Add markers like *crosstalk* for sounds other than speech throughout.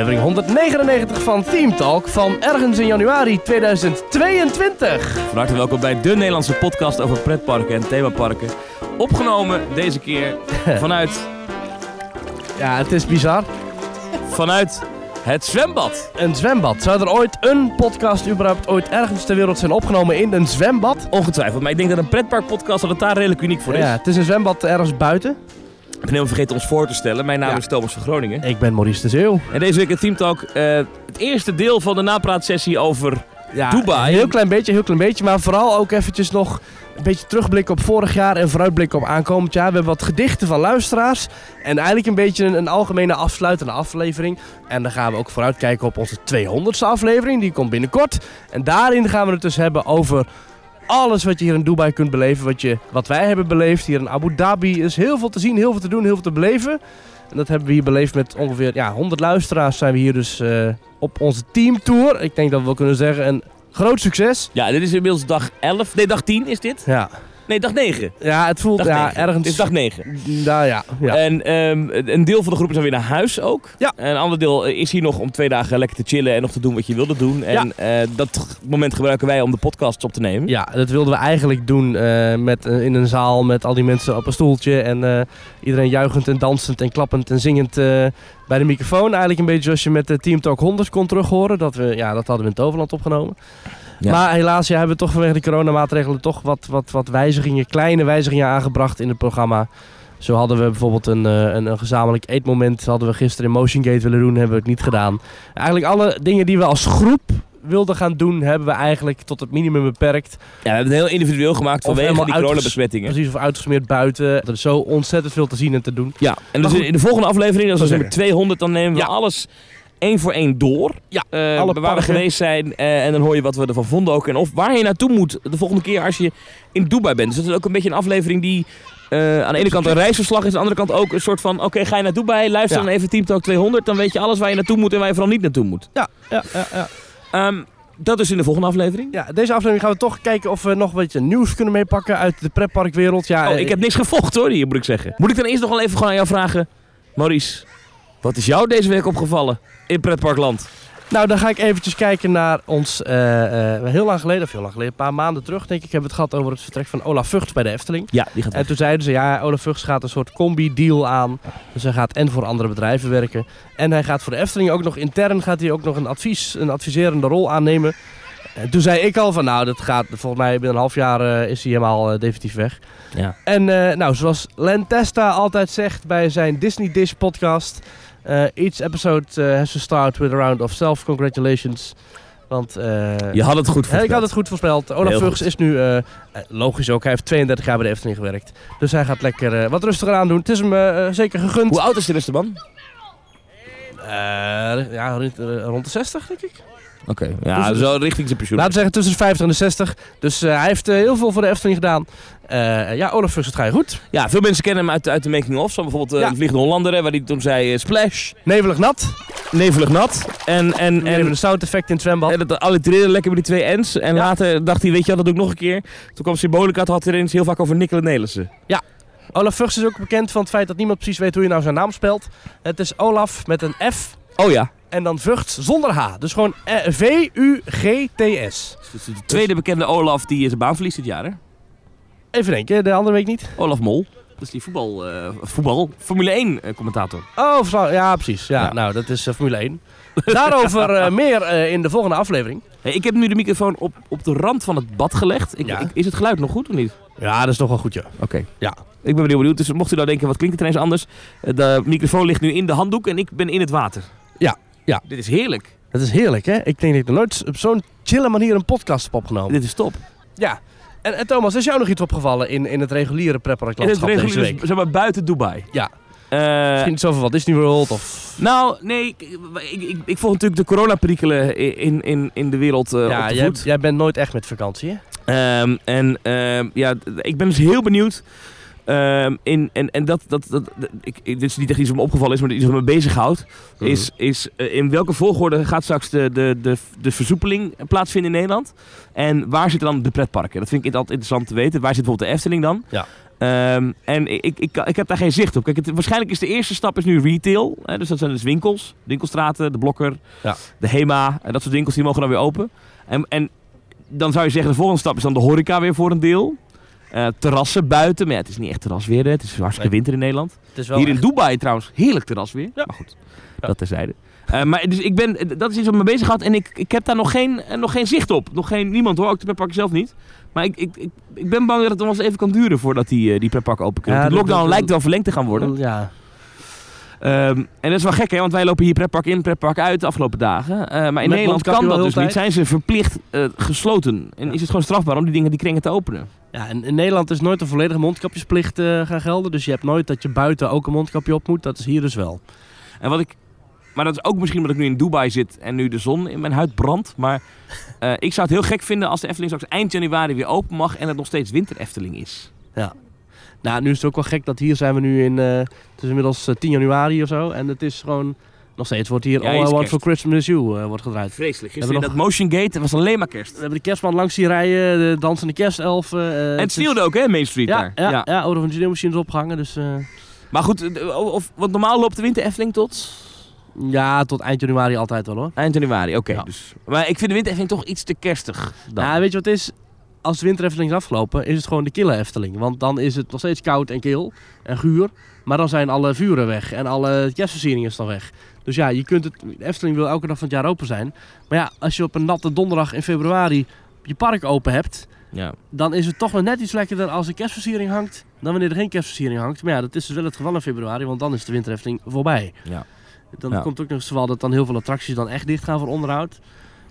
aflevering 199 van Team Talk van ergens in januari 2022. Van harte welkom bij de Nederlandse podcast over pretparken en themaparken. Opgenomen deze keer *laughs* vanuit, Ja, het is bizar. vanuit het zwembad. Een zwembad. Zou er ooit een podcast überhaupt ooit ergens ter wereld zijn opgenomen in een zwembad? Ongetwijfeld, maar ik denk dat een pretparkpodcast dat het daar redelijk uniek voor is. Ja, het is een zwembad ergens buiten. Ik ben helemaal vergeten ons voor te stellen. Mijn naam Ja. is Thomas van Groningen. Ik ben Maurice de Zeeuw. En deze week in Team Talk eh, het eerste deel van de napraatsessie over... Ja, Dubai. Een heel klein beetje, heel klein beetje. Maar vooral ook eventjes nog een beetje terugblikken op vorig jaar en vooruitblikken op aankomend jaar. We hebben wat gedichten van luisteraars. En eigenlijk een beetje een, een algemene afsluitende aflevering. En dan gaan we ook vooruitkijken op onze 200ste aflevering. Die komt binnenkort. En daarin gaan we het dus hebben over alles wat je hier in Dubai kunt beleven. Wat, je, wat wij hebben beleefd hier in Abu Dhabi. Er is heel veel te zien, heel veel te doen, heel veel te beleven. En dat hebben we hier beleefd met ongeveer ja, 100 luisteraars. Zijn we hier dus eh, op onze teamtour. Ik denk dat we wel kunnen zeggen een groot succes. Ja, dit is inmiddels dag 11. Nee, dag 10 is dit. Ja, Nee, dag 9. ja het voelt Dag ja, 9. ergens... Dit is dag 9. Nou ja, ja. En ehm, een deel van de groep is weer naar huis ook. Ja. En een ander deel eh, is hier nog om twee dagen lekker te chillen en nog te doen wat je wilde doen. En eh, dat moment gebruiken wij om de podcasts op te nemen. ja, dat wilden we eigenlijk doen eh, met, in een zaal met al die mensen op een stoeltje. En iedereen juichend en dansend en klappend en zingend bij de microfoon. Eigenlijk een beetje zoals je met de Team Talk 100 kon terug horen. Dat, we, ja, dat hadden we in Toverland opgenomen. Ja. Maar helaas ja, hebben we toch vanwege de coronamaatregelen toch wat, wat, wat wijzigingen, kleine wijzigingen aangebracht in het programma. Zo hadden we bijvoorbeeld een, eh, een, een gezamenlijk eetmoment. Hadden we gisteren in Motion Gate willen doen, hebben we het niet gedaan. Eigenlijk alle dingen die we als groep wilden gaan doen, hebben we eigenlijk tot het minimum beperkt. Ja, we hebben het heel individueel gemaakt vanwege die coronabesmettingen. Precies, of uitgesmeerd buiten. Er is zo ontzettend veel te zien en te doen. Ja, en Maar dus goed. in de volgende aflevering, is Zou nummer 200, dan nemen we Ja. alles één voor één door. Ja, Eh, alle waar we geweest zijn eh, en dan hoor je wat we ervan vonden ook. En of waar je naartoe moet de volgende keer als je in Dubai bent. Dus dat is ook een beetje een aflevering die eh, aan de ene kant een reisverslag is. Aan de andere kant ook een soort van, oké, ga je naar Dubai, luister Ja. dan even Team Talk 200. Dan weet je alles waar je naartoe moet en waar je vooral niet naartoe moet. Ja, ja, ja. ja. Ehm, dat is in de volgende aflevering. ja deze aflevering gaan we toch kijken of we nog wat nieuws kunnen meepakken uit de pretparkwereld. Ja, Oh, ik heb niks gevolgd hoor, hier moet ik zeggen. Moet ik dan eerst nog wel even gewoon aan jou vragen, Maurice, wat is jou deze week opgevallen in pretparkland? Nou, dan ga ik eventjes kijken naar ons, eh, eh, heel lang geleden, of heel lang geleden, een paar maanden terug denk ik, hebben we het gehad over het vertrek van Olaf Vught bij de Efteling. Ja, die gaat En toen zeiden ze, ja, Olaf Vught gaat een soort combi-deal aan. Dus hij gaat en voor andere bedrijven werken. En hij gaat voor de Efteling ook nog intern, gaat hij ook nog een, advies, een adviserende rol aannemen. En toen zei ik al van, nou, dat gaat, volgens mij binnen een half jaar eh, is hij helemaal definitief weg. Ja. En nou, zoals Len Testa altijd zegt bij zijn Disney Dish podcast... eh, each episode eh, has to start with a round of self-congratulations. Want eh, Je had het goed voorspeld. ik had het goed voorspeld. Olaf Vugs is nu, logisch ook, hij heeft 32 jaar bij de Efteling gewerkt. Dus hij gaat lekker wat rustiger aan doen. Het is hem zeker gegund. Hoe oud is de beste man? Ja, rond de 60 denk ik. Oké, ja, Dus- zo richting zijn pensioen. Laten we zeggen tussen de 50 en de 60. Dus eh, hij heeft eh, heel veel voor de Efteling gedaan. Eh, ja, Olaf Vugs, het ga je goed. Ja, veel mensen kennen hem uit, uit de making-of. Zo bijvoorbeeld Ja. de Vliegende Hollander, hè, waar hij toen zei splash, Nevelig nat. nevelig nat. En, en, En en, een sound effect in het zwembad. en dat allitereerde lekker met die twee N's. En Ja. later dacht hij, weet je wat, dat doe ik nog een keer. Toen kwam Symbolica, had hij heel vaak over Nicola Nelissen. Olaf Vugs is ook bekend van het feit dat niemand precies weet hoe je nou zijn naam spelt. Het is Olaf met een F Oh ja. en dan Vught zonder H. Dus gewoon eh, V-U-G-T-S. Dus de tweede bekende Olaf die zijn baan verliest dit jaar, hè? Even denken, de andere week niet. Olaf Mol. Dat is die voetbal, eh, voetbal Formule 1 eh, commentator. Oh, zo- ja, precies. Ja, Ja. nou, dat is eh, Formule 1. Daarover eh, *laughs* meer eh, in de volgende aflevering. Hey, ik heb nu de microfoon op, op de rand van het bad gelegd. Ik, Ja. ik- is het geluid nog goed of niet? Ja, dat is nog wel goed, ja. Oké. Ja. Ik ben heel benieuwd. Dus mocht u nou denken, wat klinkt het ineens anders? Eh, De microfoon ligt nu in de handdoek en ik ben in het water. Ja, ja. Dit is heerlijk. Dat is heerlijk, hè? Ik denk dat ik nog nooit op zo'n chille manier een podcast heb opgenomen. Dit is top. Ja. En, en Thomas, is jou nog iets opgevallen in, in het reguliere In het pretparklandschap deze reguliere, week? zeg maar buiten Dubai. Ja. Eh, Misschien niet zoveel van Disney World of... nou, nee, ik, ik, ik, ik volg natuurlijk de coronaperikelen in, in, in de wereld eh, ja, op de jij, jij bent nooit echt met vakantie, hè? Ehm, en ehm, ja, ik ben dus heel benieuwd. Ehm, in, en en dat, dat, dat, ik, dit is niet echt iets wat me opgevallen is, maar iets wat me bezighoudt. Mhm. Is, is eh, in welke volgorde gaat straks de, de, de, de versoepeling plaatsvinden in Nederland? En waar zitten dan de pretparken? Dat vind ik altijd interessant te weten. Waar zit bijvoorbeeld de Efteling dan? Ja. Ehm, en ik, ik, ik, ik heb daar geen zicht op. Kijk, het, waarschijnlijk is de eerste stap is nu retail. Hè, dus dat zijn dus winkels. Winkelstraten, de Blokker, Ja. de Hema. En dat soort winkels die mogen dan weer open. En, en dan zou je zeggen, de volgende stap is dan de horeca weer voor een deel. Eh, terrassen buiten. Maar ja, het is niet echt terrasweer. Hè. Het is hartstikke Nee. winter in Nederland. Hier in Dubai trouwens, heerlijk terrasweer. Ja. Maar goed, Ja. dat terzijde. Eh, maar dus ik ben, dat is iets wat me bezig had en ik, ik heb daar nog geen, eh, nog geen zicht op. Nog geen, niemand hoor, ook de pretpark zelf niet. Maar ik, ik, ik, ik ben bang dat het nog wel eens even kan duren voordat die, die pretpark open kunnen. Ja, de dat- lockdown dat- lijkt wel verlengd te gaan worden. Ja, Ehm, en dat is wel gek hè, want wij lopen hier pretpark in, pretpark uit de afgelopen dagen. Eh, maar in Met Nederland kan dat dus niet. Zijn ze verplicht eh, gesloten. En is het gewoon strafbaar om die dingen, die kringen te openen. Ja, en in Nederland is nooit een volledige mondkapjesplicht eh, gaan gelden. Dus je hebt nooit dat je buiten ook een mondkapje op moet. Dat is hier dus wel. En wat ik. Maar dat is ook misschien omdat ik nu in Dubai zit en nu de zon in mijn huid brandt. Maar ik zou het heel gek vinden als de Efteling straks eind januari weer open mag en het nog steeds winter Efteling is. Nou, nu is het ook wel gek dat hier zijn we nu in... eh, het is inmiddels eh, 10 januari of zo. En het is gewoon... Nog steeds wordt hier Ja, All I is Want for Christmas is You eh, wordt gedraaid. Vreselijk. Gisteren we in dat Motion Gate dat was alleen maar kerst. We hebben de kerstman langs zien rijden. De dansende kerstelfen. eh, en het is- sneeuwde ook hè, Main Street Ja, daar. ja, ja. Order van Genie-machines opgehangen. Dus eh, Maar goed, eh, of, want normaal loopt de winter Efteling tot ja, tot eind januari altijd wel hoor. eind januari. Oké, Ja. dus. Maar ik vind de winter Efteling toch iets te kerstig. Dan. Nou, weet je wat het is? Als de winter Efteling is afgelopen, is het gewoon de kille Efteling. Want dan is het nog steeds koud en kil en guur. Maar dan zijn alle vuren weg en alle kerstversieringen is dan weg. Dus ja, je kunt het, de Efteling wil elke dag van het jaar open zijn. Maar ja, als je op een natte donderdag in februari je park open hebt, ja. dan is het toch wel net iets lekkerder als er kerstversiering hangt dan wanneer er geen kerstversiering hangt. Maar ja, dat is dus wel het geval in februari, want dan is de winter Efteling voorbij. Ja. Dan Ja. komt ook nog eens het geval dat dan heel veel attracties dan echt dicht gaan voor onderhoud.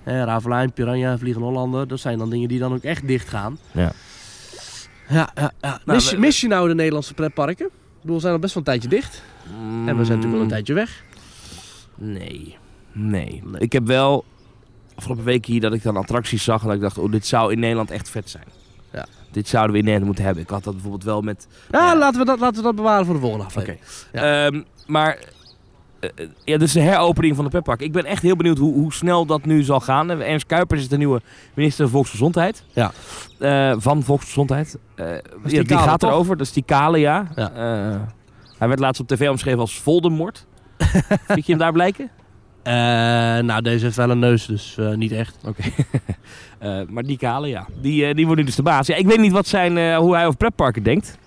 Eh, Ravelijn, Piranha, Vliegen Hollander, dat zijn dan dingen die dan ook echt dicht gaan. Ja. Ja, ja, ja. Nou, mis, je- we- mis je nou de Nederlandse pretparken? Ik bedoel, we zijn al best wel een tijdje dicht. En we zijn natuurlijk wel een tijdje weg. Nee. Nee. Ik heb wel afgelopen week hier dat ik dan attracties zag en dat ik dacht, oh, dit zou in Nederland echt vet zijn. Ja. Dit zouden we in Nederland moeten hebben. Ik had dat bijvoorbeeld wel met... Ja, Ja. Laten, we dat, laten we dat bewaren voor de volgende Oké. aflevering. Ja. Ehm, maar ja, dus de heropening van de pretpark. Ik ben echt heel benieuwd hoe, hoe snel dat nu zal gaan. Eh, Ernst Kuipers is de nieuwe minister van Volksgezondheid. Ja. Eh, van Volksgezondheid. Eh, ja, die kale, gaat toch? erover. Dat is die kale, ja. Ja. Hij werd laatst op tv omschreven als Voldemort. *laughs* Vind je hem daar blijken? Nou, deze heeft wel een neus, dus niet echt. Oké. *laughs* Maar die kale, ja. Die, die wordt nu dus de baas. Ja, ik weet niet wat zijn, hoe hij over pretparken denkt.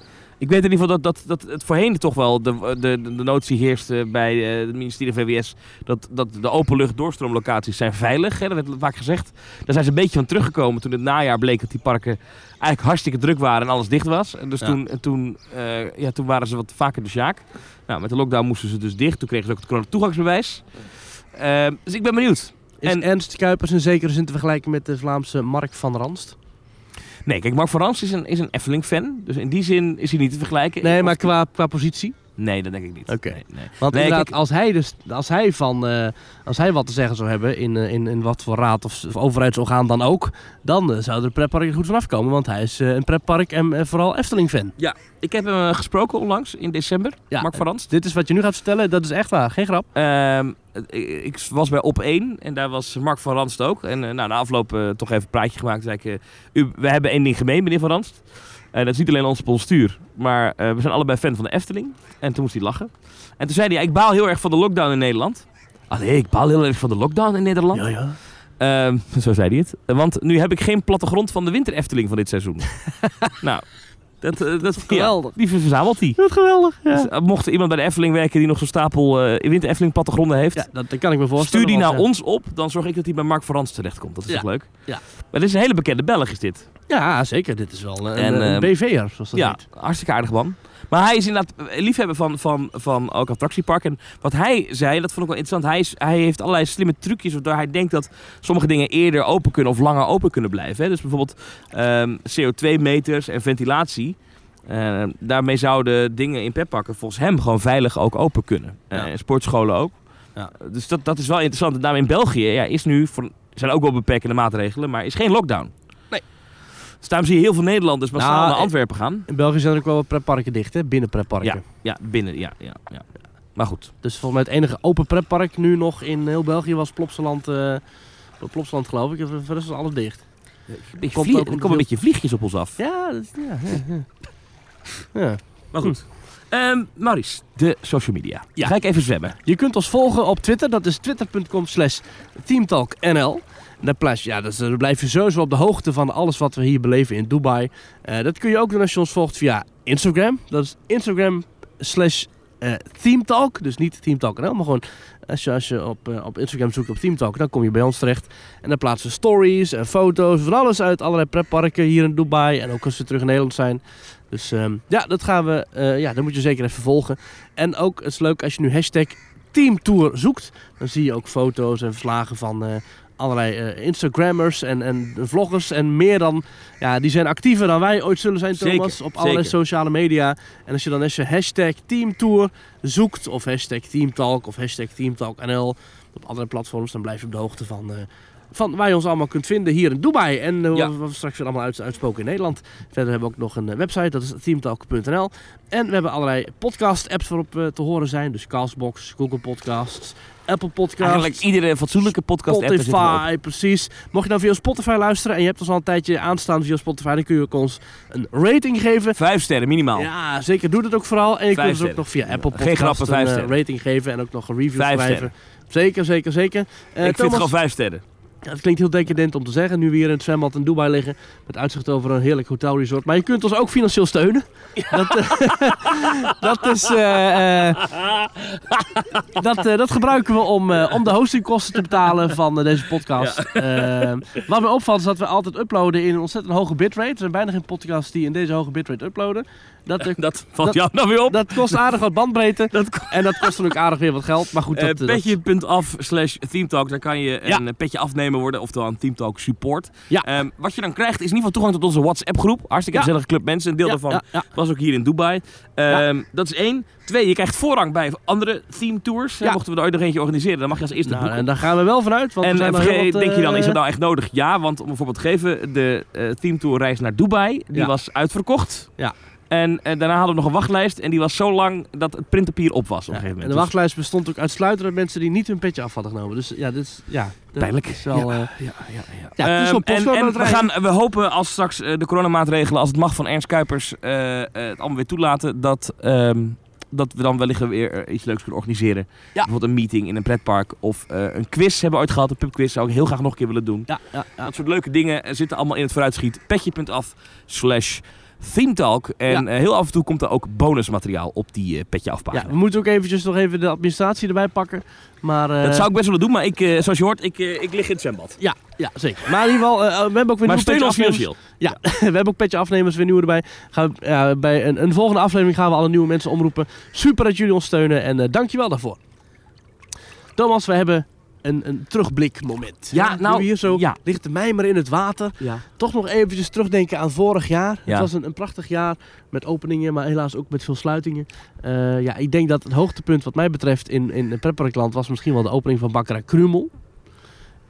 Ik weet in ieder geval dat, dat, dat het voorheen toch wel de, de, de, notie heerste bij eh, het ministerie van VWS. Dat, dat de openlucht doorstroomlocaties zijn veilig. Hè? Dat werd vaak gezegd. Daar zijn ze een beetje van teruggekomen toen het najaar bleek dat die parken eigenlijk hartstikke druk waren en alles dicht was. En dus Ja. toen, en toen, eh, ja, toen waren ze wat vaker de sjaak. Nou, met de lockdown moesten ze dus dicht. Toen kregen ze ook het corona toegangsbewijs. Eh, dus ik ben benieuwd. Is En- Ernst Kuipers in zekere zin te vergelijken met de Vlaamse Mark van Ranst? Nee, kijk, Mark van Rans is een, is een Efteling-fan. Dus in die zin is hij niet te vergelijken. Nee, maar qua, qua positie? Nee, dat denk ik niet. Oké. Nee, nee. Want Nee, inderdaad, kijk- als, hij dus, als, hij van, eh, als hij wat te zeggen zou hebben in, eh, in, in wat voor raad of, of overheidsorgaan dan ook, dan eh, zou er een pretpark er goed vanaf komen. Want hij is eh, een pretpark en vooral Efteling-fan. Ik heb hem gesproken onlangs in december, Ja, Mark van Rans. Dit is wat je nu gaat vertellen, dat is echt waar, geen grap. Ehm, ik, ik was bij Op 1 en daar was Mark van Ranst ook. En nou, na afloop toch even een praatje gemaakt. Zei ik, u, we hebben één ding gemeen, meneer van Ranst. Eh, dat is niet alleen ons postuur, maar eh, we zijn allebei fan van de Efteling. En toen moest hij lachen. En toen zei hij, ik baal heel erg van de lockdown in Nederland. Allee, ik baal heel erg van de lockdown in Nederland. Ja, ja. Ehm, zo zei hij het. Want nu heb ik geen plattegrond van de winter Efteling van dit seizoen. *laughs* nou, dat, eh, dat Geweldig. Ja, die verzamelt hij. Wat geweldig. Ja. Dus, eh, mocht er iemand bij de Efteling werken die nog zo'n stapel eh, winter Efteling plattegronden heeft, Ja, dat, dat kan ik me voorstellen. stuur die naar ons op. Dan zorg ik dat hij bij Mark Verans terechtkomt. Dat is toch leuk? Ja. Maar dit is een hele bekende Belg is dit. Ja, zeker. Dit is wel een, En, een, een BV'er, zoals dat ja, heet. hartstikke aardig man. Maar hij is inderdaad liefhebber van, van, van ook attractiepark. En wat hij zei, dat vond ik wel interessant. Hij, is, hij heeft allerlei slimme trucjes waardoor hij denkt dat sommige dingen eerder open kunnen of langer open kunnen blijven. Hè. Dus bijvoorbeeld ehm, CO2-meters en ventilatie. Eh, daarmee zouden dingen in petpakken volgens hem gewoon veilig ook open kunnen. Eh, Ja. en sportscholen ook. Ja. Dus dat, dat is wel interessant. En in België ja, is nu, voor, zijn ook wel beperkende maatregelen, maar is geen lockdown. Dus daarom zie je heel veel Nederlanders massaal Nou, naar eh, Antwerpen gaan. In België zijn er ook wel wat pretparken dicht, hè? Binnen pretparken. Ja, binnen, ja, ja, ja. Maar goed. Dus volgens mij het enige open pretpark nu nog in heel België was Plopsaland, eh Plopsaland geloof ik. En voor is alles dicht. Komt er om komen een beetje vliegjes op ons af. Ja, dat is, ja, ja, ja. Ja. Maar goed. Ehm Maurice, de social media. Ja. Ga ik even zwemmen. Je kunt ons volgen op Twitter. Dat is twitter.com slash teamtalknl. Daar, plaats, ja, daar blijf je sowieso op de hoogte van alles wat we hier beleven in Dubai. Eh, dat kun je ook doen als je ons volgt via Instagram. Dat is Instagram slash eh, teamtalk. Dus niet teamtalknl, maar gewoon als je, als je op, eh, op Instagram zoekt op teamtalk, dan kom je bij ons terecht. En dan plaatsen we stories en foto's van alles uit allerlei pretparken hier in Dubai. En ook als we terug in Nederland zijn. Dus ehm, ja, dat gaan we, eh, ja, dat moet je zeker even volgen. En ook, het is leuk als je nu hashtag Teamtour zoekt. Dan zie je ook foto's en verslagen van allerlei eh, Instagrammers en, en vloggers. En meer dan, ja, die zijn actiever dan wij ooit zullen zijn, Zeker, Thomas. op allerlei zeker. sociale media. En als je dan als je hashtag Teamtour zoekt, of hashtag Teamtalk, of hashtag TeamtalkNL op andere platforms, dan blijf je op de hoogte van... eh, van waar je ons allemaal kunt vinden hier in Dubai. En eh, Ja. wat we straks weer allemaal uit, uitspoken in Nederland. Verder hebben we ook nog een eh, website, dat is teamtalk.nl. En we hebben allerlei podcast-apps waarop we te horen zijn. Dus Castbox, Google Podcasts, Apple Podcasts. Eigenlijk iedere fatsoenlijke podcast op. Spotify, precies. Mocht je nou via Spotify luisteren en je hebt ons al een tijdje aanstaan via Spotify, dan kun je ook ons een rating geven. Vijf sterren minimaal. Ja, zeker. Doe dat ook vooral. En je kunt ons ook sterren. nog via Apple Podcasts grappen, een eh, sterren. rating geven en ook nog een review Vijf schrijven. Zeker, zeker, zeker. Eh, ik vind Thomas, het gewoon vijf sterren. Ja, het klinkt heel decadent om te zeggen, nu we hier in het zwembad in Dubai liggen, met uitzicht over een heerlijk hotelresort. Maar je kunt ons ook financieel steunen. Dat, eh, *laughs* dat is... eh, eh, dat, dat gebruiken we om, om de hostingkosten te betalen van deze podcast. Wat me opvalt is dat we altijd uploaden in een ontzettend hoge bitrate. Er zijn bijna geen podcasts die in deze hoge bitrate uploaden. Dat, eh, Dat valt Dat- jou nou weer op. dat kost aardig wat bandbreedte. Dat En dat kost dan ook aardig weer wat geld. Maar goed, dat, Eh, eh, dat- Petje.af slash teamtalk, daar kan je Ja. een eh, petje afnemen worden, oftewel een teamtalk support. Ja. Ehm, wat je dan krijgt is in ieder geval toegang tot onze WhatsApp groep. Hartstikke Ja. gezellige club mensen. Een deel daarvan was ook hier in Dubai. Ehm, Dat is één. Twee, je krijgt voorrang bij andere theme tours. Ja. Mochten we er ooit nog eentje organiseren, dan mag je als eerste Nou, boeken. en daar gaan we wel vanuit. Want En eh, wat, denk je dan, is eh, nou echt nodig? Ja, want om bijvoorbeeld te geven, de eh theme tour reis naar Dubai, die was uitverkocht. Ja. En eh, daarna hadden we nog een wachtlijst en die was zo lang dat het printpapier op was op een gegeven en moment. de Dus- wachtlijst bestond ook uitsluitend uit mensen die niet hun petje af hadden genomen. Dus ja, dit is, ja, Pijnlijk. Is wel, eh, ja, ja, ja. Ja, het is Ehm, wel en, postcode en we, gaan, we hopen als straks eh, de coronamaatregelen, als het mag van Ernst Kuipers, het allemaal weer toelaten, dat, ehm, dat we dan wellicht weer iets leuks kunnen organiseren. Bijvoorbeeld een meeting in een pretpark of een quiz hebben we ooit gehad. Een pubquiz zou ik heel graag nog een keer willen doen. ja, ja, ja. Dat soort leuke dingen zitten allemaal in het vooruitschiet. Petje.af slash themetalk. En Ja. eh, heel af en toe komt er ook bonusmateriaal op die eh, Petje ja, afpagina. we moeten ook eventjes nog even de administratie erbij pakken. Maar, eh, dat zou ik best willen doen, maar ik, zoals je hoort, ik, ik lig in het zwembad. Ja, ja, zeker. Maar in ieder geval, we hebben ook weer Maar nieuwe ons financieel. Ja, *laughs* we hebben ook petje afnemers weer nieuwe erbij. Gaan we, ja, bij een, een volgende aflevering gaan we alle nieuwe mensen omroepen. Super dat jullie ons steunen en dankjewel daarvoor. Thomas, we hebben een, een terugblikmoment. Ja, Nu nou, hier zo ja. ligt de mijmer in het water. Ja. Toch nog eventjes terugdenken aan vorig jaar. Ja. Het was een, een prachtig jaar met openingen, maar helaas ook met veel sluitingen. Eh, ja, ik denk dat het hoogtepunt wat mij betreft in, in Pretparkland was misschien wel de opening van Bakkerij Krumel.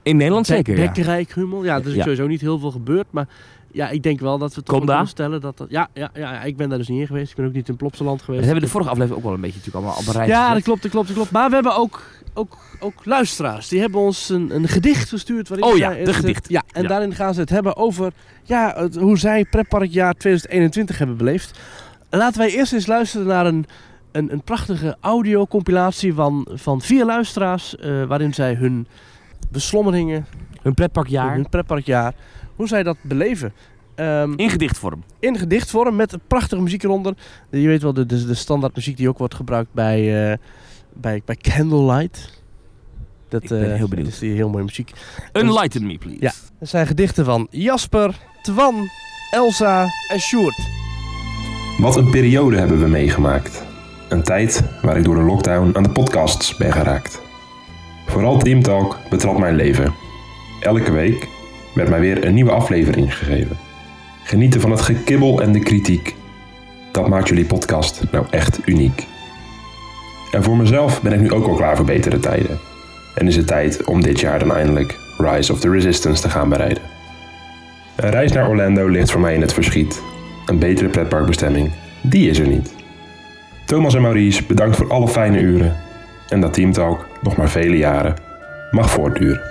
In Nederland zeker, ja. Bekkerij Krumel. Ja, er is Ja. sowieso niet heel veel gebeurd, maar ja, ik denk wel dat we toch kunnen stellen dat dat... Ja, ja, ja, ik ben daar dus niet in geweest. Ik ben ook niet in Plopsaland Dat geweest. hebben we de vorige aflevering ook wel een beetje natuurlijk allemaal een rij Ja, dat klopt, dat klopt, dat klopt. Maar we hebben ook, ook, ook luisteraars. Die hebben ons een, een gedicht gestuurd. Waarin Oh ja, de het, gedicht. Ja, en Ja. daarin gaan ze het hebben over ja, het- hoe zij pretparkjaar 2021 hebben beleefd. Laten wij eerst eens luisteren naar een, een, een prachtige audiocompilatie van, van vier luisteraars. eh, waarin zij hun beslommeringen, Hun pretparkjaar. hun pretparkjaar, hoe zij dat beleven. Ehm, In gedichtvorm. in gedichtvorm met een prachtige muziek eronder. Je weet wel, de, de, de standaard muziek die ook wordt gebruikt bij, eh, bij, bij Candlelight. Dat, Ik ben eh, heel benieuwd. Dat is die heel mooie muziek. Enlighten me, please. Ja. Dat zijn gedichten van Jasper, Twan, Elsa en Sjoerd. Wat een periode hebben we meegemaakt. Een tijd waar ik door de lockdown aan de podcasts ben geraakt. Vooral Team Talk betrad mijn leven. Elke week werd mij weer een nieuwe aflevering gegeven. Genieten van het gekibbel en de kritiek. Dat maakt jullie podcast nou echt uniek. En voor mezelf ben ik nu ook al klaar voor betere tijden. En is het tijd om dit jaar dan eindelijk Rise of the Resistance te gaan bereiden. Een reis naar Orlando ligt voor mij in het verschiet. Een betere pretparkbestemming, die is er niet. Thomas en Maurice, bedankt voor alle fijne uren. En dat Teamtalk nog maar vele jaren mag voortduren.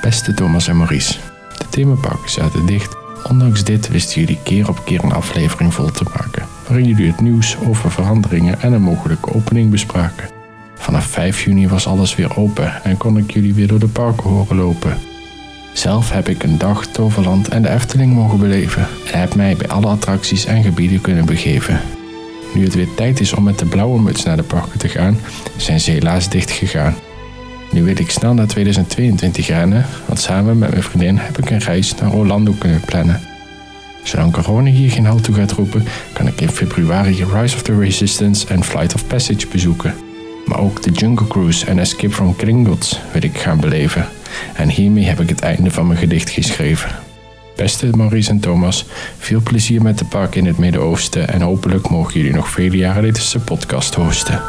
Beste Thomas en Maurice, de themaparken zaten dicht Ondanks dit wisten jullie keer op keer een aflevering vol te maken, waarin jullie het nieuws over veranderingen en een mogelijke opening bespraken. Vanaf 5 juni was alles weer open en kon ik jullie weer door de parken horen lopen. Zelf heb ik een dag Toverland en de Efteling mogen beleven en heb mij bij alle attracties en gebieden kunnen begeven. Nu het weer tijd is om met de blauwe muts naar de parken te gaan, zijn ze helaas dicht gegaan. Nu wil ik snel naar 2022 rennen, want samen met mijn vriendin heb ik een reis naar Orlando kunnen plannen. Zolang corona hier geen halt toe gaat roepen, kan ik in februari Rise of the Resistance en Flight of Passage bezoeken. Maar ook de Jungle Cruise en Escape from Gringotts wil ik gaan beleven. En hiermee heb ik het einde van mijn gedicht geschreven. Beste Maurice en Thomas, veel plezier met de park in het Midden-Oosten en hopelijk mogen jullie nog vele jaren deze podcast hosten.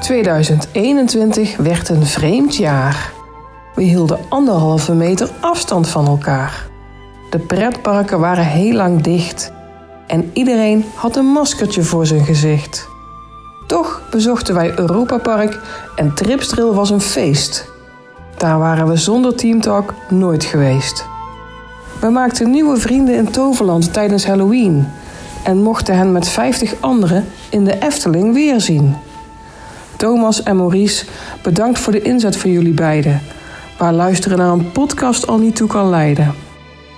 2021 werd een vreemd jaar. We hielden anderhalve meter afstand van elkaar. De pretparken waren heel lang dicht en iedereen had een maskertje voor zijn gezicht. Toch bezochten wij Europa Park en Tripstrail was een feest. Daar waren we zonder Teamtalk nooit geweest. We maakten nieuwe vrienden in Toverland tijdens Halloween en mochten hen met 50 anderen in de Efteling weerzien. Thomas en Maurice, bedankt voor de inzet van jullie beiden, waar luisteren naar een podcast al niet toe kan leiden.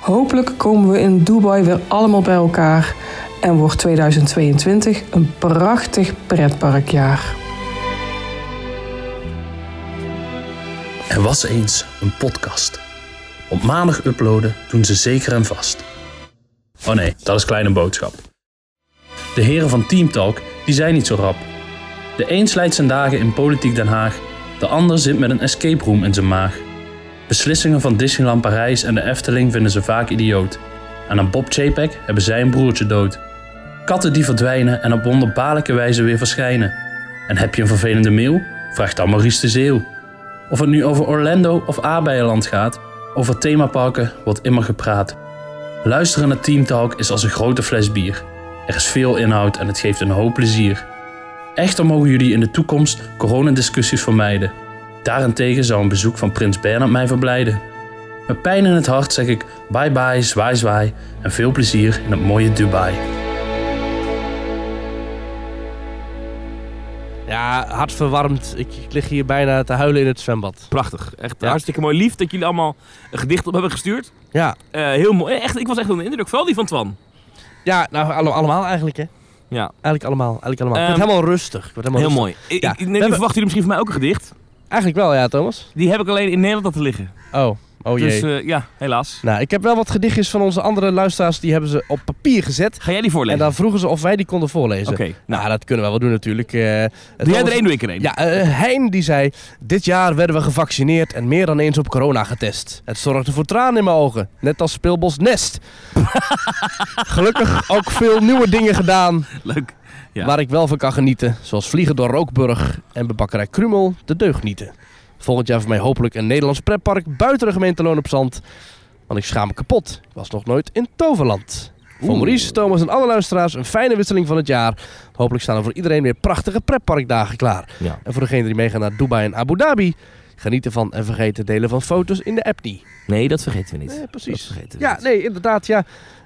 Hopelijk komen we in Dubai weer allemaal bij elkaar en wordt 2022 een prachtig pretparkjaar. Er was eens een podcast. Op maandag uploaden doen ze zeker en vast. Oh nee, dat is kleine boodschap. De heren van Teamtalk die zijn niet zo rap. De een slijt zijn dagen in politiek Den Haag, de ander zit met een escape room in zijn maag. Beslissingen van Disneyland Parijs en de Efteling vinden ze vaak idioot. En aan Bob Chapek hebben zij een broertje dood. Katten die verdwijnen en op wonderbaarlijke wijze weer verschijnen. En heb je een vervelende mail? Vraag dan Maurice de Zeeuw. Of het nu over Orlando of Aardbeienland gaat, over themaparken wordt immer gepraat. Luisteren naar Teamtalk is als een grote fles bier. Er is veel inhoud en het geeft een hoop plezier. Echter mogen jullie in de toekomst coronadiscussies vermijden. Daarentegen zou een bezoek van Prins Bernhard mij verblijden. Met pijn in het hart zeg ik bye bye, zwaai zwaai en veel plezier in het mooie Dubai. Ja, hartverwarmd. Ik, ik lig hier bijna te huilen in het zwembad. Prachtig. Echt Ja. hartstikke mooi. Lief dat jullie allemaal een gedicht op hebben gestuurd. Ja, Eh, heel mooi. Echt, ik was echt onder de indruk. Vooral die van Twan. ja nou alle- allemaal eigenlijk hè. Ja, Eigenlijk allemaal. Eigenlijk allemaal. ik Ehm, word helemaal rustig. Ik word helemaal heel rustig. mooi. Ja, ik, hebben- verwachten jullie misschien van mij ook een gedicht. Eigenlijk wel ja, Thomas. Die heb ik alleen in Nederland laten liggen. Oh, oh jee. Dus ja, helaas. Nou, ik heb wel wat gedichtjes van onze andere luisteraars. Die hebben ze op papier gezet. Ga jij die En voorlezen? dan vroegen ze of wij die konden voorlezen. Oké, Nou, dat kunnen we wel doen natuurlijk. Het Doe jij er één, doe ik er één. Ja, eh, Hein die zei... Dit jaar werden we gevaccineerd en meer dan eens op corona getest. Het zorgde voor tranen in mijn ogen. Net als Speelbos Nest. *laughs* Gelukkig ook veel nieuwe dingen gedaan... Leuk. Ja. waar ik wel van kan genieten. Zoals vliegen door Rookburg en bebakkerij Krumel de deugnieten. Volgend jaar voor mij hopelijk een Nederlands pretpark buiten de gemeente Loon op Zand. Want ik schaam me kapot. Ik was nog nooit in Toverland. Voor Oeh. Maurice, Thomas en alle luisteraars een fijne wisseling van het jaar. Hopelijk staan er voor iedereen weer prachtige pretparkdagen klaar. Ja. En voor degenen die meegaan naar Dubai en Abu Dhabi, geniet ervan en vergeet het delen van foto's in de app niet. Nee, dat vergeten we niet. Nee, precies. We Ja, niet. nee, inderdaad, ja.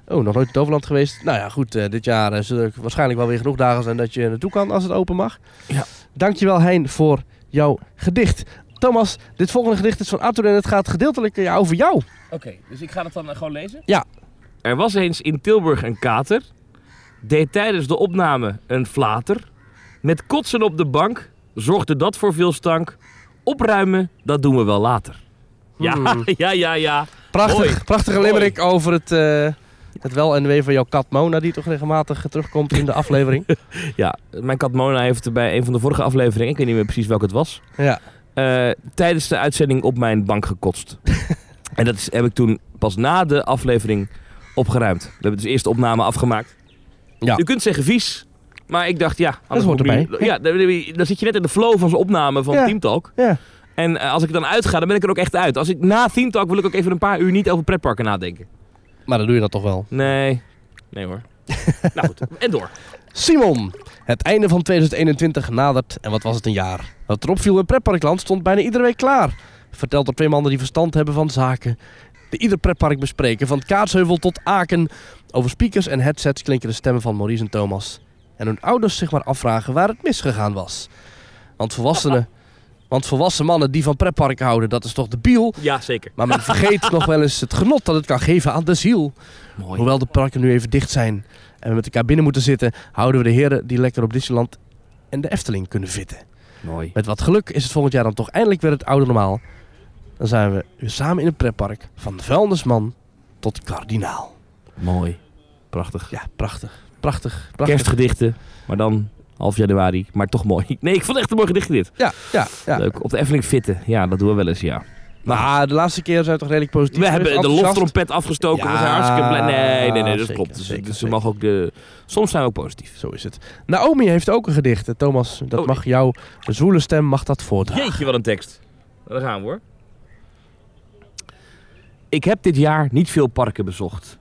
Oh, nog nooit in Toverland geweest. Nou ja, goed, eh, dit jaar eh, zullen er waarschijnlijk wel weer genoeg dagen zijn dat je er naartoe kan als het open mag. Ja. Dankjewel Hein voor jouw gedicht. Thomas, dit volgende gedicht is van Arthur en het gaat gedeeltelijk eh, ja, over jou. Oké, dus ik ga het dan gewoon lezen? Ja. Er was eens in Tilburg een kater. Deed tijdens de opname een flater. Met kotsen op de bank zorgde dat voor veel stank. Opruimen, dat doen we wel later. Ja, Hmm. *laughs* ja, ja, ja. Prachtig, prachtige limerick over het, eh, het wel en wee van jouw kat Mona, die toch regelmatig eh, terugkomt in de *laughs* aflevering. Ja, mijn kat Mona heeft bij een van de vorige afleveringen, ik weet niet meer precies welke het was, ja. eh, tijdens de uitzending op mijn bank gekotst. *laughs* en dat is, heb ik toen pas na de aflevering opgeruimd. We hebben dus eerst de opname afgemaakt. Ja. U kunt zeggen vies, maar ik dacht ja, anders hoort erbij. nu- Ja, dan, dan zit je net in de flow van zijn opname van Ja. Teamtalk. Ja. En eh, als ik dan uitga, dan ben ik er ook echt uit. Als ik na Teamtalk wil ik ook even een paar uur niet over pretparken nadenken. Maar dan doe je dat toch wel. Nee, nee hoor. *laughs* nou goed, en door. Simon, het einde van 2021 nadert en wat was het een jaar. Wat erop viel in pretparkland stond bijna iedere week klaar. Verteld door twee mannen die verstand hebben van zaken. De we ieder pretpark bespreken. Van Kaatsheuvel tot Aken. Over speakers en headsets klinken de stemmen van Maurice en Thomas. En hun ouders zich maar afvragen waar het misgegaan was. Want volwassenen... Want volwassen mannen die van pretparken houden, dat is toch de biel. Ja, zeker. Maar men vergeet nog wel eens het genot dat het kan geven aan de ziel. Mooi. Hoewel de parken nu even dicht zijn en we met elkaar binnen moeten zitten, houden we de heren die lekker op Disneyland en de Efteling kunnen vitten. Mooi. Met wat geluk is het volgend jaar dan toch eindelijk weer het oude normaal. Dan zijn we weer samen in een pretpark van vuilnisman tot kardinaal. Mooi. Prachtig. Ja, prachtig. Prachtig. prachtig. Kerstgedichten, maar dan half januari. Maar toch mooi. *laughs* Nee, ik vond het echt een mooi gedicht dit. Ja, ja, ja. Leuk. Op de Efteling fitten. Ja, dat doen we wel eens, ja. Maar de laatste keer zijn we toch redelijk positief. We hebben de loftrompet afgestoken. we Ja, zijn hartstikke blij. Nee, nee, nee, dat zeker, klopt. Dus, zeker, dus mogen ook de... Soms zijn we ook positief. Zo is het. Naomi heeft ook een gedicht. Thomas, dat Oh. mag jou, de zwoele stem mag dat voordragen. Jeetje, wat een tekst. Daar gaan we hoor. Ik heb dit jaar niet veel parken bezocht.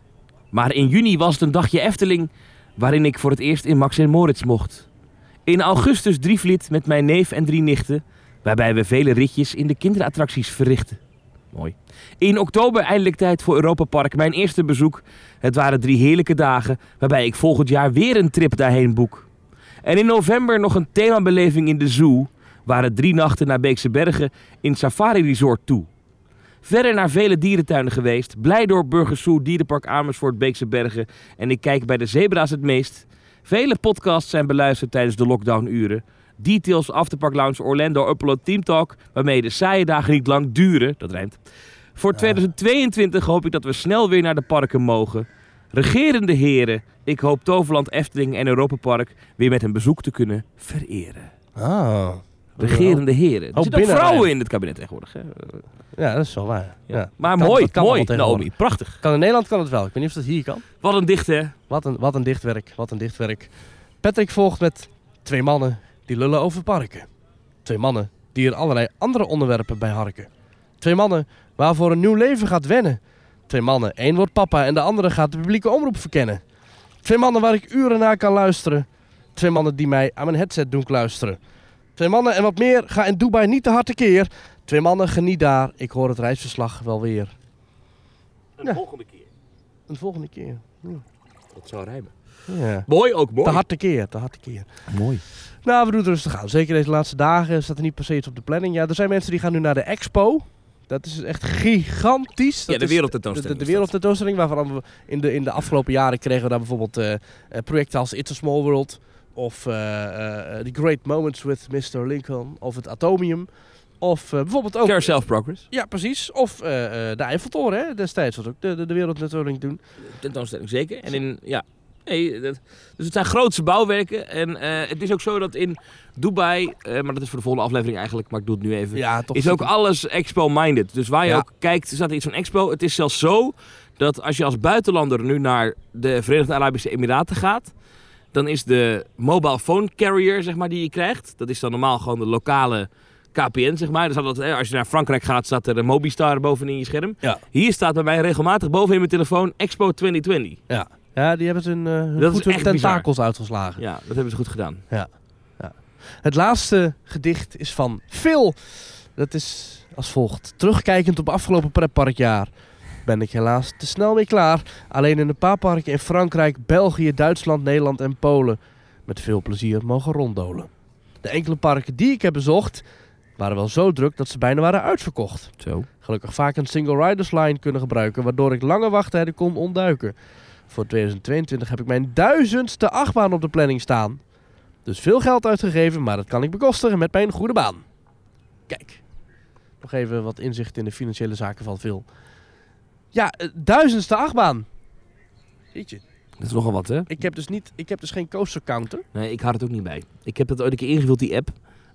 Maar in juni was het een dagje Efteling waarin ik voor het eerst in Max en Moritz mocht. In augustus Drievliet met mijn neef en drie nichten, waarbij we vele ritjes in de kinderattracties verrichten. Mooi. In oktober eindelijk tijd voor Europa Park, mijn eerste bezoek. Het waren drie heerlijke dagen, waarbij ik volgend jaar weer een trip daarheen boek. En in november nog een themabeleving in de zoo, waren drie nachten naar Beekse Bergen in Safari Resort toe. Verder naar vele dierentuinen geweest, Blijdorp, Burgersoe, Dierenpark Amersfoort, Beekse Bergen en ik kijk bij de zebra's het meest. Vele podcasts zijn beluisterd tijdens de lockdownuren. Details, Afterpark Lounge, Orlando, Upload, Team Talk, waarmee de saaie dagen niet lang duren, dat rijmt. Voor 2022 hoop ik dat we snel weer naar de parken mogen. Regerende heren, ik hoop Toverland, Efteling en Europa Park weer met een bezoek te kunnen vereren. Ah. Regerende heren. Er zitten ook vrouwen in het kabinet tegenwoordig. Hè? Ja, dat is wel waar. Ja. Maar Kan- mooi, mooi. Naomi. Prachtig. Kan in Nederland kan het wel. Ik weet niet of dat hier kan. Wat een dicht, hè? Wat een, wat een dichtwerk. Wat een dichtwerk. Patrick volgt met twee mannen die lullen over parken. Twee mannen die er allerlei andere onderwerpen bij harken. Twee mannen waarvoor een nieuw leven gaat wennen. Twee mannen. Eén wordt papa en de andere gaat de publieke omroep verkennen. Twee mannen waar ik uren naar kan luisteren. Twee mannen die mij aan mijn headset doen luisteren. Twee mannen en wat meer. Ga in Dubai niet te hard tekeer. Twee mannen geniet daar. Ik hoor het reisverslag wel weer. Een Ja. volgende keer. Een volgende keer. Dat zou rijmen. Ja. Mooi, ook mooi. Te hard tekeer, te hard tekeer. Mooi. Nou, we doen het rustig aan. Zeker deze laatste dagen staat er niet per se iets op de planning. Ja, er zijn mensen die gaan nu naar de expo. Dat is echt gigantisch. Dat Ja, de wereldtentoonstelling De, de wereldtentoonstelling waarvan we in de, in de afgelopen jaren kregen we daar bijvoorbeeld eh, eh, projecten als It's a Small World. Of eh, eh, The Great Moments with Mr. Lincoln. Of het Atomium. Of eh, bijvoorbeeld ook... Carousel Progress. Ja, precies. Of eh, eh, de Eiffeltoren, hè. Destijds was ook de, de, de wereldtentoonstelling toen. Tentoonstelling, zeker. En in, ja. Nee, dat, dus het zijn grootse bouwwerken. En eh, het is ook zo dat in Dubai, eh, maar dat is voor de volgende aflevering eigenlijk, maar ik doe het nu even. Ja, toch. is ook alles expo-minded. Dus waar je Ja. ook kijkt, staat er iets van expo. Het is zelfs zo dat als je als buitenlander nu naar de Verenigde Arabische Emiraten gaat, dan is de mobile phone carrier, zeg maar, die je krijgt, dat is dan normaal gewoon de lokale KPN, zeg maar. Dus dat, als je naar Frankrijk gaat, staat er een Mobistar bovenin je scherm. Ja. Hier staat bij mij regelmatig bovenin mijn telefoon Expo 2020. Ja. ja, die hebben hun Dat is goed hun echt tentakels uitgeslagen. Ja, dat hebben ze goed gedaan. Het laatste gedicht is van Phil. Dat is als volgt. Terugkijkend op afgelopen pretparkjaar ben ik helaas te snel mee klaar. Alleen in een paar parken in Frankrijk, België, Duitsland, Nederland en Polen met veel plezier mogen ronddolen. De enkele parken die ik heb bezocht waren wel zo druk dat ze bijna waren uitverkocht. Zo. Gelukkig vaak een single riders line kunnen gebruiken, waardoor ik lange wachttijden kon ontduiken. Voor 2022 heb ik mijn duizendste achtbaan op de planning staan. Dus veel geld uitgegeven, maar dat kan ik bekostigen met mijn goede baan. Kijk, nog even wat inzicht in de financiële zaken van Phil. Ja, eh, duizendste achtbaan. Jeetje. Dat is nogal wat, hè? Ik heb dus, niet, ik heb dus geen coaster counter. Nee, ik had het ook niet bij. Ik heb dat ooit een keer ingevuld, die app.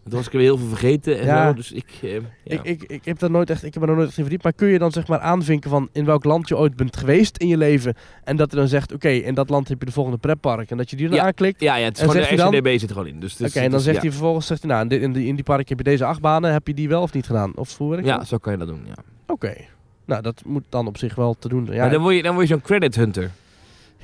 Toen was ik er weer heel veel vergeten en Ja. zo. Dus ik... eh, ja. Ik, ik, ik, heb daar nooit echt, ik heb er nooit echt in verdiept. Maar kun je dan zeg maar aanvinken van in welk land je ooit bent geweest in je leven. En dat er dan zegt, oké, in dat land heb je de volgende pretpark. En dat je die dan Ja. aanklikt. ja, ja, het is gewoon de RCDB zit er gewoon in. Dus, Oké, en dan zegt ja. hij vervolgens, zegt hij, nou, in die, in die, park heb je deze acht banen. Heb je die wel of niet gedaan? Of hoe werkt Ja, dat? zo kan je dat doen, ja. Oké. Nou, dat moet dan op zich wel te doen. Ja, maar dan word je, dan word je zo'n credit hunter.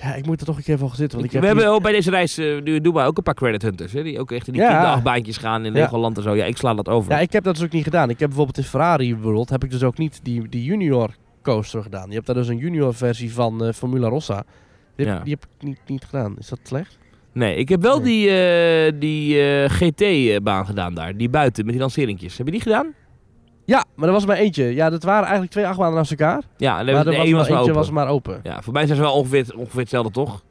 ja ik moet er toch een keer van zitten. Want ik we heb hebben hier- ook bij deze reis uh, nu in Dubai ook een paar credit hunters. Hè, die ook echt in die Ja. kinderachtbaantjes gaan in Ja. Legoland en zo. Ja, ik sla dat over. Ja, ik heb dat dus ook niet gedaan. Ik heb bijvoorbeeld in Ferrari World heb ik dus ook niet die, die junior rollercoaster gedaan. Je hebt daar dus een junior versie van eh, Formula Rossa. Die heb, Ja. die heb ik niet, niet gedaan. Is dat slecht? Nee, ik heb wel Nee. die, eh, die GT-baan gedaan daar. Die buiten, met die lanceringjes. Heb je die gedaan? Ja, maar er was maar eentje. Ja, dat waren eigenlijk twee achtbanen naast elkaar. Ja, en maar de er was maar eentje open. was maar open. Ja, voor mij zijn ze wel ongeveer, ongeveer hetzelfde, toch?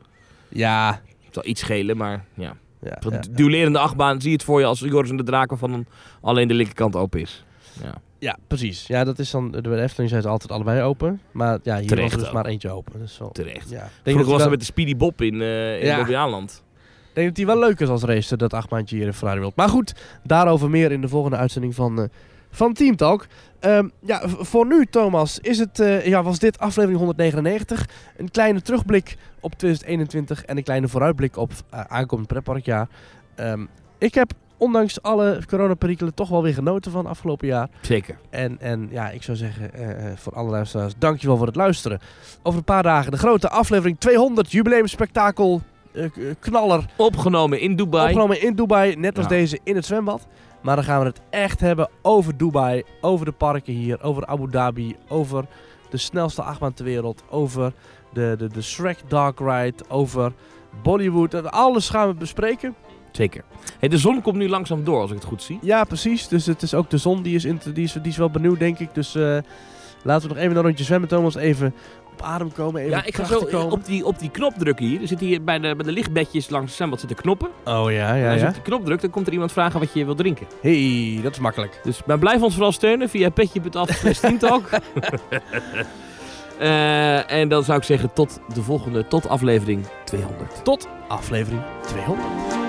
Ja. Het zal iets schelen, maar ja. ja, duelerende achtbaan zie je het voor je als Joris en de Draken van een, alleen de linkerkant open is. Ja. ja, precies. Ja, dat is dan, bij de Efteling zijn ze altijd allebei open. Maar ja, hier Terecht was er dus ook. maar eentje open. Dus wel, Terecht. ja. Denk, Vroeger dat was dat wel, met de Speedy Bob in, eh in. Bobbejaanland. ik denk dat die wel leuk is als race, dat achtbaantje hier in Ferrari World. Maar goed, daarover meer in de volgende uitzending van, eh, van Team Talk. Ehm, ja, voor nu, Thomas, is het, eh, ja, was dit aflevering 199. Een kleine terugblik op 2021 en een kleine vooruitblik op eh, aankomend pretparkjaar. Ehm, ik heb, ondanks alle coronaperikelen, toch wel weer genoten van afgelopen jaar. Zeker. En, en ja, ik zou zeggen, eh, voor alle luisteraars, dankjewel voor het luisteren. Over een paar dagen de grote aflevering 200, jubileumspektakel, eh, k- knaller. Opgenomen in Dubai. Opgenomen in Dubai, net als Ja. deze in het zwembad. Maar dan gaan we het echt hebben over Dubai, over de parken hier, over Abu Dhabi, over de snelste achtbaan ter wereld, over de, de, de Shrek Dark Ride, over Bollywood. En Alles gaan we bespreken. Zeker. Hey, de zon komt nu langzaam door, als ik het goed zie. Ja, precies. Dus het is ook de zon die is, in, die is, die is wel benieuwd, denk ik. Dus eh, laten we nog even een rondje zwemmen, Thomas. Even op adem komen, even Ja, ik ga zo komen. op die, op die knop drukken hier. Er zitten hier bij de, bij de lichtbedjes langs het zwembad zitten knoppen. Oh ja, En ja, als je ja. op die knop drukt, dan komt er iemand vragen wat je wil drinken. hey, dat is makkelijk. Dus maar blijf ons vooral steunen via petje.af. *laughs* Eh, en dan zou ik zeggen tot de volgende, tot aflevering 200. Tot aflevering 200.